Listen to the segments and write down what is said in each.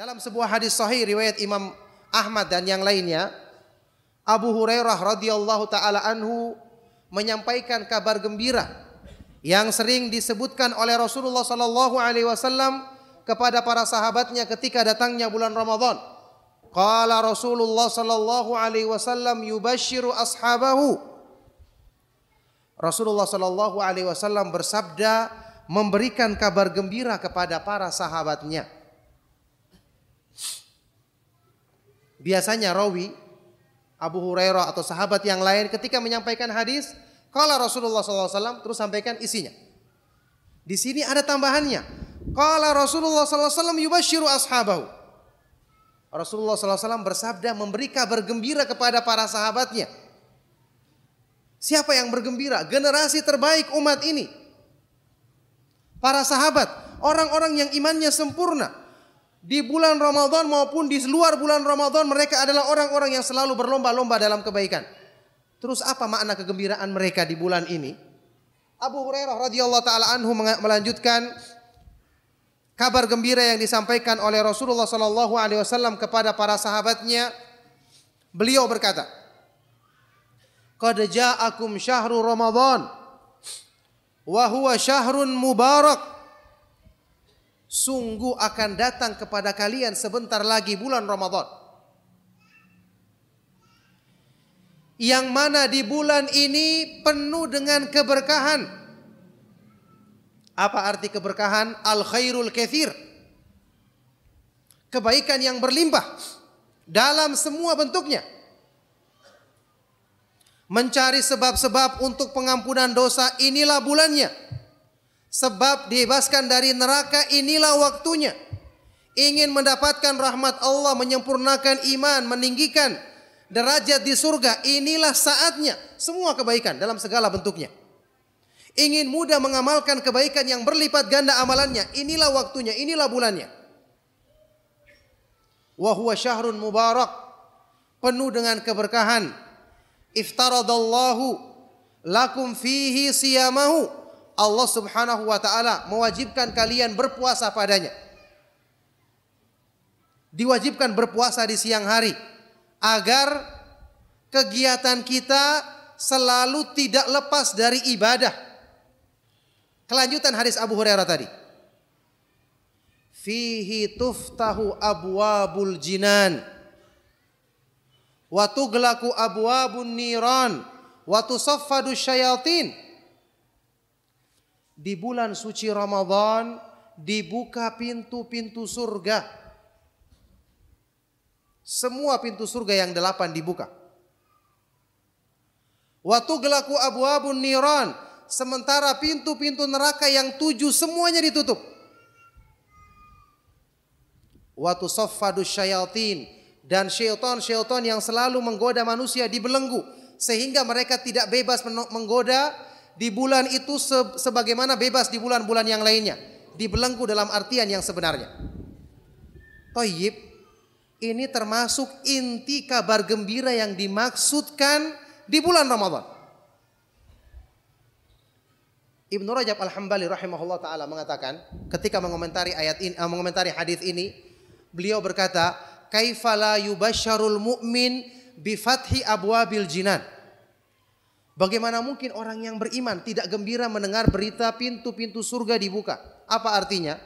Dalam sebuah hadis sahih riwayat Imam Ahmad dan yang lainnya, Abu Hurairah radhiyallahu taala anhu menyampaikan kabar gembira yang sering disebutkan oleh Rasulullah sallallahu alaihi wasallam kepada para sahabatnya ketika datangnya bulan Ramadan. Qala Rasulullah sallallahu alaihi wasallam yubashiru ashabahu. Rasulullah sallallahu alaihi wasallam bersabda memberikan kabar gembira kepada para sahabatnya. Biasanya rawi Abu Hurairah atau sahabat yang lain ketika menyampaikan hadis, kalau Rasulullah SAW terus sampaikan isinya. Di sini ada tambahannya. Kalau Rasulullah SAW yubashiru ashabahu. Rasulullah SAW bersabda memberi kabar gembira kepada para sahabatnya. Siapa yang bergembira? Generasi terbaik umat ini. Para sahabat, orang-orang yang imannya sempurna, di bulan Ramadan maupun di luar bulan Ramadan mereka adalah orang-orang yang selalu berlomba-lomba dalam kebaikan. Terus apa makna kegembiraan mereka di bulan ini? Abu Hurairah radhiyallahu taala anhu melanjutkan kabar gembira yang disampaikan oleh Rasulullah sallallahu alaihi wasallam kepada para sahabatnya. Beliau berkata, "Qad ja'akum syahrul Ramadan wa huwa syahrun mubarak." Sungguh akan datang kepada kalian sebentar lagi bulan Ramadan. Yang mana di bulan ini penuh dengan keberkahan. Apa arti keberkahan? Al khairul kathir. Kebaikan yang berlimpah dalam semua bentuknya. Mencari sebab-sebab untuk pengampunan dosa inilah bulannya Sebab dibebaskan dari neraka inilah waktunya. Ingin mendapatkan rahmat Allah, menyempurnakan iman, meninggikan derajat di surga, inilah saatnya. Semua kebaikan dalam segala bentuknya. Ingin mudah mengamalkan kebaikan yang berlipat ganda amalannya, inilah waktunya, inilah bulannya. Wa huwa syahrun mubarak, penuh dengan keberkahan. Iftaradallahu lakum fihi siyamahu Allah Subhanahu wa taala mewajibkan kalian berpuasa padanya. Diwajibkan berpuasa di siang hari agar kegiatan kita selalu tidak lepas dari ibadah. Kelanjutan hadis Abu Hurairah tadi. Fihi tuftahu abwabul jinan wa tughlaqu abwabun niran wa tusaffadu syayatin di bulan suci Ramadan dibuka pintu-pintu surga. Semua pintu surga yang delapan dibuka. Waktu gelaku abu-abu niran. Sementara pintu-pintu neraka yang tujuh semuanya ditutup. Waktu sofadu syayatin. Dan syaitan-syaitan yang selalu menggoda manusia dibelenggu. Sehingga mereka tidak bebas menggoda di bulan itu sebagaimana bebas di bulan-bulan yang lainnya. Dibelenggu dalam artian yang sebenarnya. Toyib, ini termasuk inti kabar gembira yang dimaksudkan di bulan Ramadan. Ibnu Rajab Al-Hambali rahimahullah taala mengatakan ketika mengomentari ayat ini uh, mengomentari hadis ini beliau berkata kaifala yubasyarul mu'min bi fathi abwabil jinan Bagaimana mungkin orang yang beriman tidak gembira mendengar berita pintu-pintu surga dibuka? Apa artinya?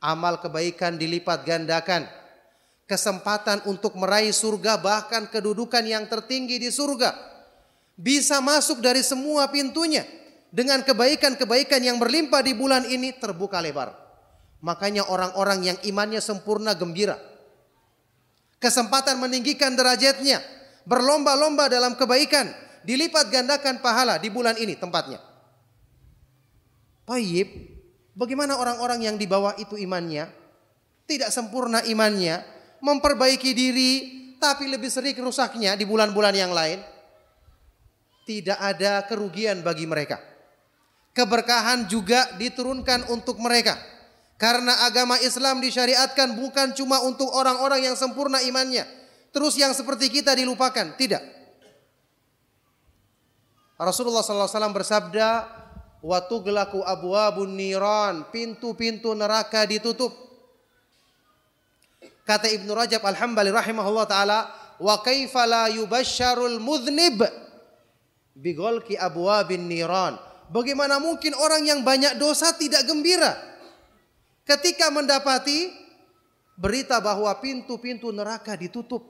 Amal kebaikan dilipat gandakan. Kesempatan untuk meraih surga bahkan kedudukan yang tertinggi di surga. Bisa masuk dari semua pintunya. Dengan kebaikan-kebaikan yang berlimpah di bulan ini terbuka lebar. Makanya orang-orang yang imannya sempurna gembira. Kesempatan meninggikan derajatnya. Berlomba-lomba dalam kebaikan dilipat gandakan pahala di bulan ini tempatnya. Tayyib, bagaimana orang-orang yang di bawah itu imannya? Tidak sempurna imannya, memperbaiki diri, tapi lebih sering rusaknya di bulan-bulan yang lain. Tidak ada kerugian bagi mereka. Keberkahan juga diturunkan untuk mereka. Karena agama Islam disyariatkan bukan cuma untuk orang-orang yang sempurna imannya. Terus yang seperti kita dilupakan. Tidak. Rasulullah SAW bersabda, Watu gelaku abwabun niran, pintu-pintu neraka ditutup. Kata Ibnu Rajab Al-Hambali rahimahullah taala, "Wa kaifa la yubasyarul mudhnib bigolki abwabin niran." Bagaimana mungkin orang yang banyak dosa tidak gembira ketika mendapati berita bahwa pintu-pintu neraka ditutup.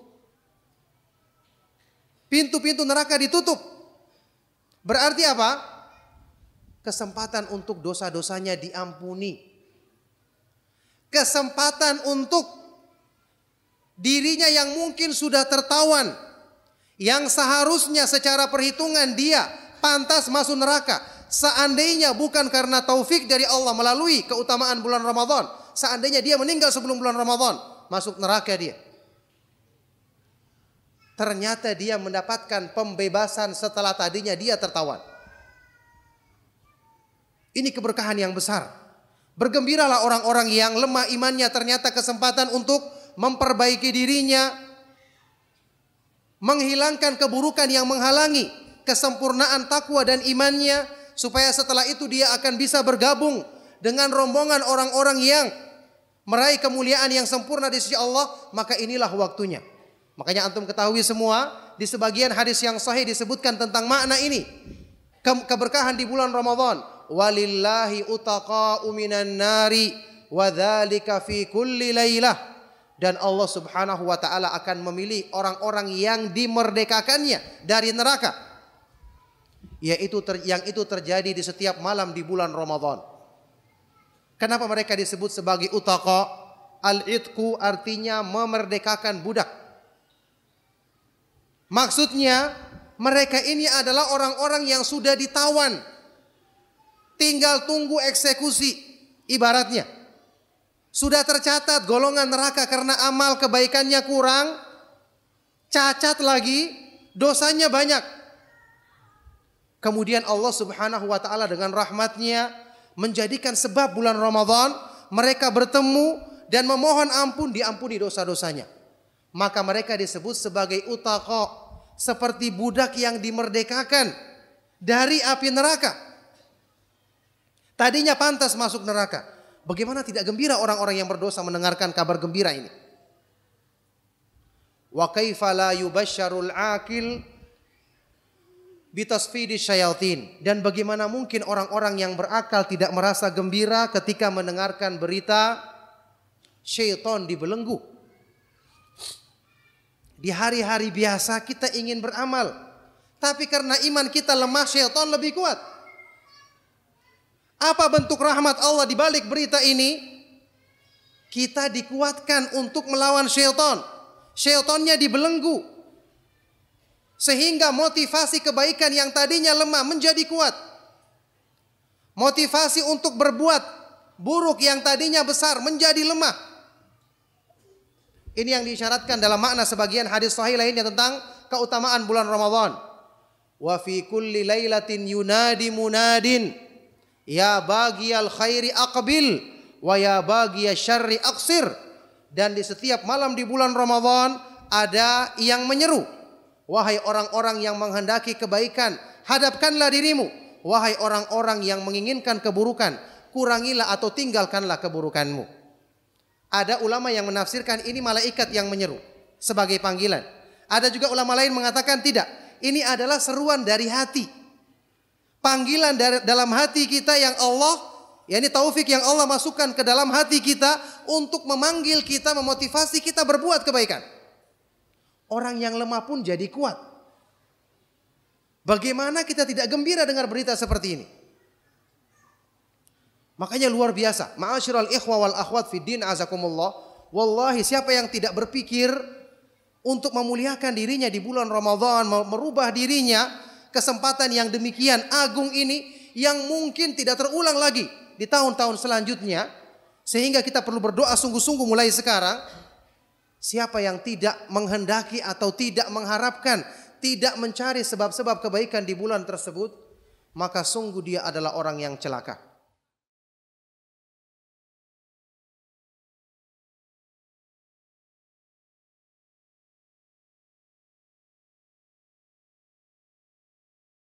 Pintu-pintu neraka ditutup. Berarti apa? Kesempatan untuk dosa-dosanya diampuni. Kesempatan untuk dirinya yang mungkin sudah tertawan. Yang seharusnya secara perhitungan dia pantas masuk neraka Seandainya bukan karena taufik dari Allah melalui keutamaan bulan Ramadan, seandainya dia meninggal sebelum bulan Ramadan, masuk neraka dia. Ternyata dia mendapatkan pembebasan setelah tadinya dia tertawan. Ini keberkahan yang besar. Bergembiralah orang-orang yang lemah imannya ternyata kesempatan untuk memperbaiki dirinya, menghilangkan keburukan yang menghalangi kesempurnaan takwa dan imannya, supaya setelah itu dia akan bisa bergabung dengan rombongan orang-orang yang meraih kemuliaan yang sempurna di sisi Allah, maka inilah waktunya. Makanya antum ketahui semua di sebagian hadis yang sahih disebutkan tentang makna ini. Ke keberkahan di bulan Ramadan. Walillahi utaqa'u minan nari wa fi kulli lailah. Dan Allah Subhanahu wa taala akan memilih orang-orang yang dimerdekakannya dari neraka yaitu ter, yang itu terjadi di setiap malam di bulan Ramadan. Kenapa mereka disebut sebagai utaqa? Al-itku artinya memerdekakan budak. Maksudnya mereka ini adalah orang-orang yang sudah ditawan. Tinggal tunggu eksekusi ibaratnya. Sudah tercatat golongan neraka karena amal kebaikannya kurang. Cacat lagi, dosanya banyak Kemudian Allah Subhanahu wa taala dengan rahmatnya menjadikan sebab bulan Ramadan mereka bertemu dan memohon ampun diampuni dosa-dosanya. Maka mereka disebut sebagai utaqa, seperti budak yang dimerdekakan dari api neraka. Tadinya pantas masuk neraka. Bagaimana tidak gembira orang-orang yang berdosa mendengarkan kabar gembira ini? Wa kaifa la yubasyarul akil bitasfidi syayatin dan bagaimana mungkin orang-orang yang berakal tidak merasa gembira ketika mendengarkan berita syaitan dibelenggu di hari-hari biasa kita ingin beramal tapi karena iman kita lemah syaitan lebih kuat apa bentuk rahmat Allah di balik berita ini kita dikuatkan untuk melawan syaitan syaitannya dibelenggu sehingga motivasi kebaikan yang tadinya lemah menjadi kuat. Motivasi untuk berbuat buruk yang tadinya besar menjadi lemah. Ini yang diisyaratkan dalam makna sebagian hadis sahih lainnya tentang keutamaan bulan Ramadan. Wa fi kulli lailatin yunadi munadin ya bagiyal khairi aqbil wa ya bagiyal syarri aqsir. Dan di setiap malam di bulan Ramadan ada yang menyeru Wahai orang-orang yang menghendaki kebaikan, hadapkanlah dirimu. Wahai orang-orang yang menginginkan keburukan, kurangilah atau tinggalkanlah keburukanmu. Ada ulama yang menafsirkan ini malaikat yang menyeru sebagai panggilan. Ada juga ulama lain mengatakan tidak. Ini adalah seruan dari hati. Panggilan dari, dalam hati kita yang Allah, yakni taufik yang Allah masukkan ke dalam hati kita untuk memanggil kita, memotivasi kita berbuat kebaikan. Orang yang lemah pun jadi kuat. Bagaimana kita tidak gembira dengar berita seperti ini? Makanya luar biasa. Ma'asyiral ikhwa wal akhwat fi din azakumullah. Wallahi siapa yang tidak berpikir untuk memuliakan dirinya di bulan Ramadan, merubah dirinya, kesempatan yang demikian agung ini yang mungkin tidak terulang lagi di tahun-tahun selanjutnya sehingga kita perlu berdoa sungguh-sungguh mulai sekarang Siapa yang tidak menghendaki atau tidak mengharapkan, tidak mencari sebab-sebab kebaikan di bulan tersebut, maka sungguh dia adalah orang yang celaka.